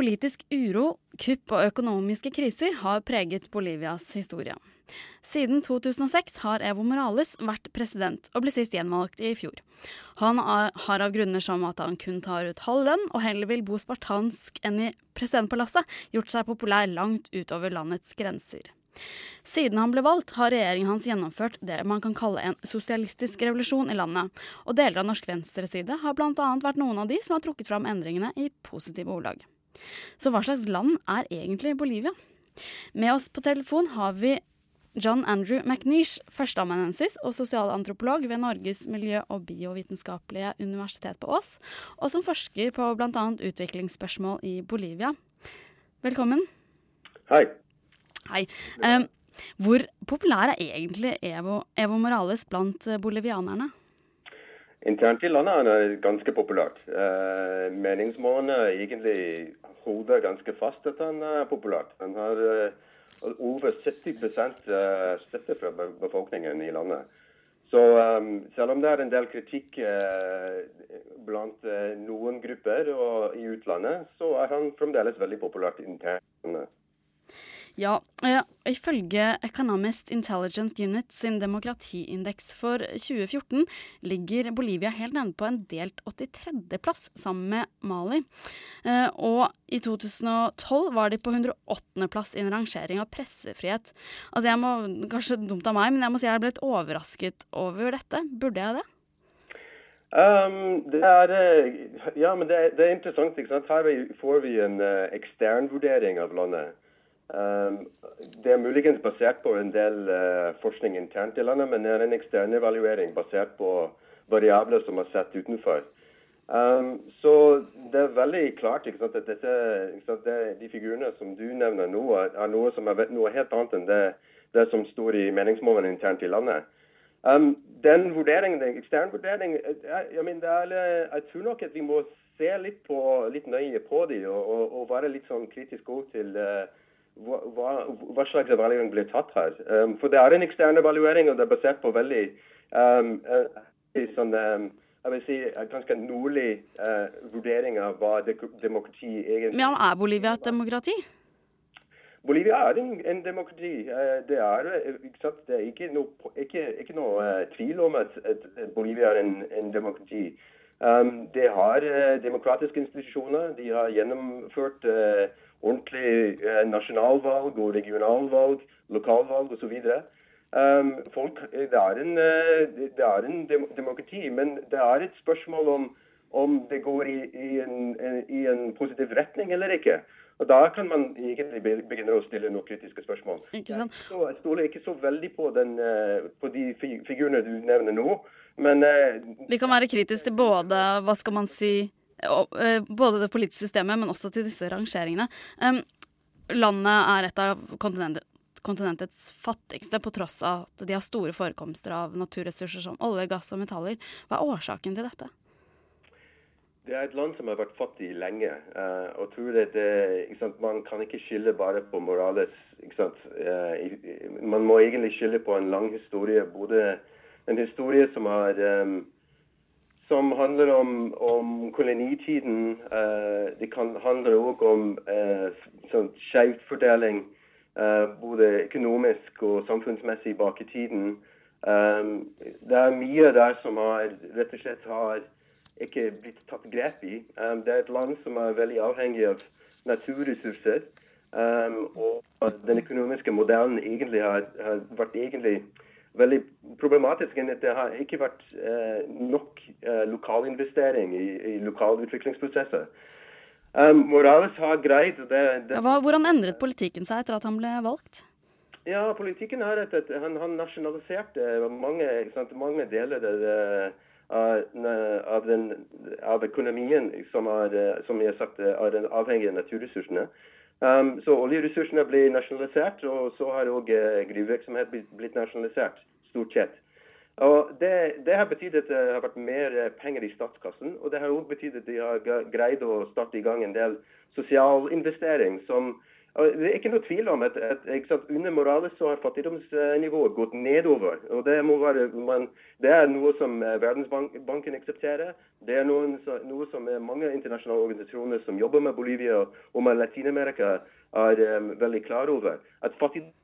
Politisk uro, kupp og økonomiske kriser har preget Bolivias historie. Siden 2006 har Evo Morales vært president, og ble sist gjenvalgt i fjor. Han har av grunner som at han kun tar ut halv lønn, og heller vil bo spartansk enn i presidentpalasset, gjort seg populær langt utover landets grenser. Siden han ble valgt, har regjeringen hans gjennomført det man kan kalle en sosialistisk revolusjon i landet, og deler av norsk venstreside har bl.a. vært noen av de som har trukket fram endringene i positive ordlag. Så hva slags land er egentlig Bolivia? Med oss på telefon har vi John Andrew McNeish, førsteamanuensis og sosialantropolog ved Norges miljø- og biovitenskapelige universitet på Ås, og som forsker på bl.a. utviklingsspørsmål i Bolivia. Velkommen. Hei. Hei. Um, hvor populær er egentlig Evo, Evo Morales blant bolivianerne? Internt i landet er det ganske populært. Eh, meningsmålene egentlig holder ganske fast at han er populært. Han har eh, over 70 eh, støtte fra befolkningen i landet. Så um, selv om det er en del kritikk eh, blant eh, noen grupper og i utlandet, så er han fremdeles veldig populært internt. Ja, eh, ifølge Economist Intelligence Unit sin demokratiindeks for 2014 ligger Bolivia helt nede på en delt 83.-plass sammen med Mali. Eh, og i 2012 var de på 108.-plass i en rangering av pressefrihet. Altså jeg må, Kanskje dumt av meg, men jeg må si jeg er blitt overrasket over dette. Burde jeg det? Um, det er, eh, ja, men det, det er interessant. Her får vi en uh, ekstern vurdering av landet. Ehm, det er muligens basert på en del eh, forskning internt i landet, men det er en ekstern evaluering basert på variabler som er sett utenfor. Um, så det er veldig klart sant, at dette, sant, det, de figurene som du nevner nå, er noe som er noe helt annet enn det, det som står i meningsmålene internt i landet. Um, den vurderingen, den eksterne vurderingen, jeg, jeg, mener, jeg, tror nok at vi må se litt, på, litt nøye på dem og, og, og, være litt sånn kritisk til uh, hva, hva, slags evaluering blir tatt her. Um, for det er en ekstern evaluering, og det er basert på veldig um, uh, sånn, um, jeg vil si, ganske nordlig uh, vurdering av hva de demokrati egentlig Men er Bolivia et demokrati? Bolivia er en, en demokrati. Uh, det, er, ikke det er ikke noe, ikke, ikke noe uh, tvil om at, at, Bolivia er en, en demokrati. Um, de har demokratiske institusjoner. De har gjennomført uh, ordentlig eh, nasjonalvalg og regionalvalg, lokalvalg osv. Um, folk, det er, en, eh, det er en demokrati, men det er et spørsmål om, om det går i, i, en, i, en, positiv retning eller ikke. Og Da kan man egentlig begynne å stille noen kritiske spørsmål. Ikke sant? Jeg stoler ikke så veldig på, den, eh, på de figurene du nevner nå. Men, Vi kan være kritiske til både hva skal man si, Eh, både det politiske systemet, men også til disse rangeringene. landet er et av kontinentets fattigste, på tross av at de har store forekomster av naturressurser som olje, gass og metaller. Hva er årsaken til dette? Det er et land som har vært fattig lenge. Uh, og tror at Man kan ikke skylde bare på Morales. Uh, man må egentlig skylde på en lang historie. Både en historie som har um, som handler om, om kolonitiden. Uh, det kan handle òg om uh, sånn skjevfordeling, uh, både økonomisk og samfunnsmessig bak i tiden. Det er mye der som har, rett og slett har ikke blitt tatt grep i. Det er et land som er veldig avhengig av naturressurser. Og den økonomiske modellen egentlig har, har vært egentlig veldig problematisk. enn at Det har ikke vært eh, nok eh, lokalinvestering i, i lokale utviklingsprosesser. Um, Morales har greid det, det. Ja, Hvordan endret politikken seg etter at han ble valgt? Ja, politikken er at han, han nasjonaliserte mange, sant, mange deler av, av, den, av, økonomien som er, som jeg sagt, er avhengig av naturressursene. Um, så oljeressursene blir nasjonalisert, og så har òg uh, gruvevirksomhet blitt nasjonalisert, stort sett. Og det, det, har betydd at det har vært mer eh, penger i statskassen. Og det har òg betydd at de har greid å starte i gang en del sosial investering som Det er ikke noe tvil om at, at sant, under Morales så har fattigdomsnivået gått nedover. og Det, være, man, det er noe som Verdensbanken aksepterer. Det er noe, noe som mange internasjonale organisasjoner som jobber med Bolivia og med Latin-Amerika, er um, veldig klar over. At fattigdom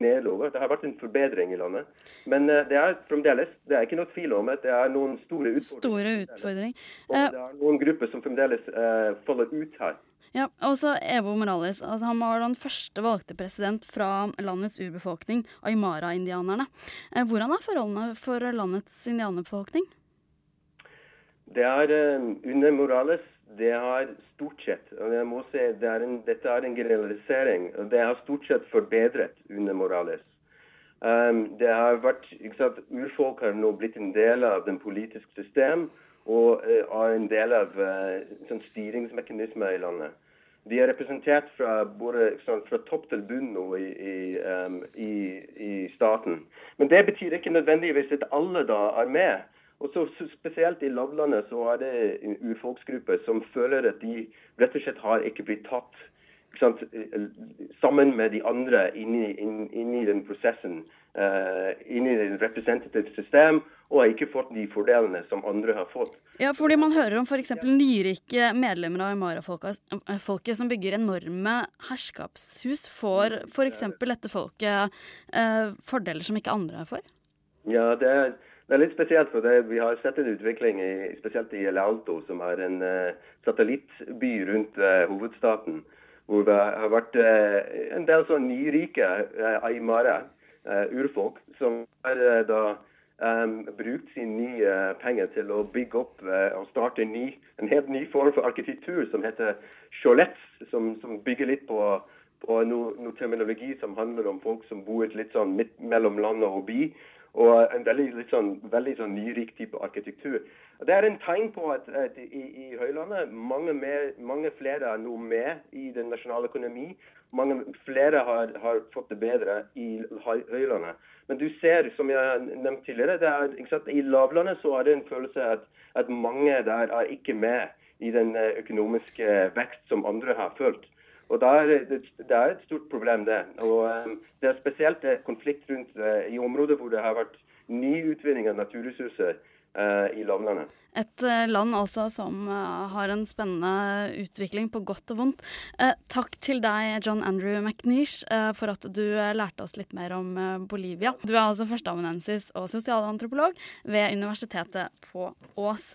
nedover. Det har vært en forbedring i landet. Men det er fremdeles det er ikke noe tvil om at det er noen store utfordringer. Store utfordring. Og det er noen grupper som fremdeles uh, faller ut her. Ja, og så Evo Morales. Altså, han var den første valgte president fra landets urbefolkning, aymara-indianerne. Eh, hvordan er forholdene for landets indianerbefolkning? Det er uh, Under Morales det har stort sett og jeg må si, det er en, Dette er en generalisering. Det har stort sett forbedret under Morales. Um, det har vært, sant, Urfolk har nå blitt en del av den politiske system og er en del av uh, sånn styringsmekanismer i landet. De er representert fra, både, sånn, fra topp til bunn nå i, i, um, i, i, staten. Men det betyr ikke nødvendigvis at alle da er med. Og så Spesielt i lavlandet så er det urfolksgrupper som føler at de rett og slett har ikke blitt tatt sammen med de andre inni, i, inn, inn den prosessen. Uh, inni det representative system, og har ikke fått de fordelene som andre har fått. Ja, fordi Man hører om f.eks. nyrike medlemmer av Aymara-folket som bygger enorme herskapshus. Får f.eks. dette folket uh, fordeler som ikke andre får? Ja, det er, det er litt spesielt. for det, Vi har sett en utvikling i, spesielt i El Alto, som er en uh, satellittby rundt hovedstaten hvor det har vært en del sånn nyrike aymara uh, urfolk, som har da um, brukt sine nye penger til å bygge opp og starte en, ny, en, helt ny form for arkitektur som heter cholets, som, som bygger litt på, på noe, no terminologi som handler om folk som bor litt sånn midt mellom land og by. Og en veldig, sånn, veldig sånn nyrik type arkitektur. Det er en tegn på at, at i, i, Høylandet mange, mer, mange, flere er nå med i den nasjonale økonomi mange flere har, har, fått det bedre i høylandet. Men du ser, som jeg nevnte tidligere, er, i lavlandet så er det en følelse at, at mange der er ikke med i den økonomiske vekst som andre har følt. Og da er det, det er et stort problem, det. Og um, Det er spesielt konflikt rundt uh, i områder hvor det har vært ny utvinning av naturressurser uh, i lavlandet. Et eh, land altså som eh, har en spennende utvikling på godt og vondt. Eh, takk til deg, John Andrew McNeish, for at du lærte oss litt mer om Bolivia. Du er altså førsteamanuensis og sosialantropolog ved Universitetet på Ås.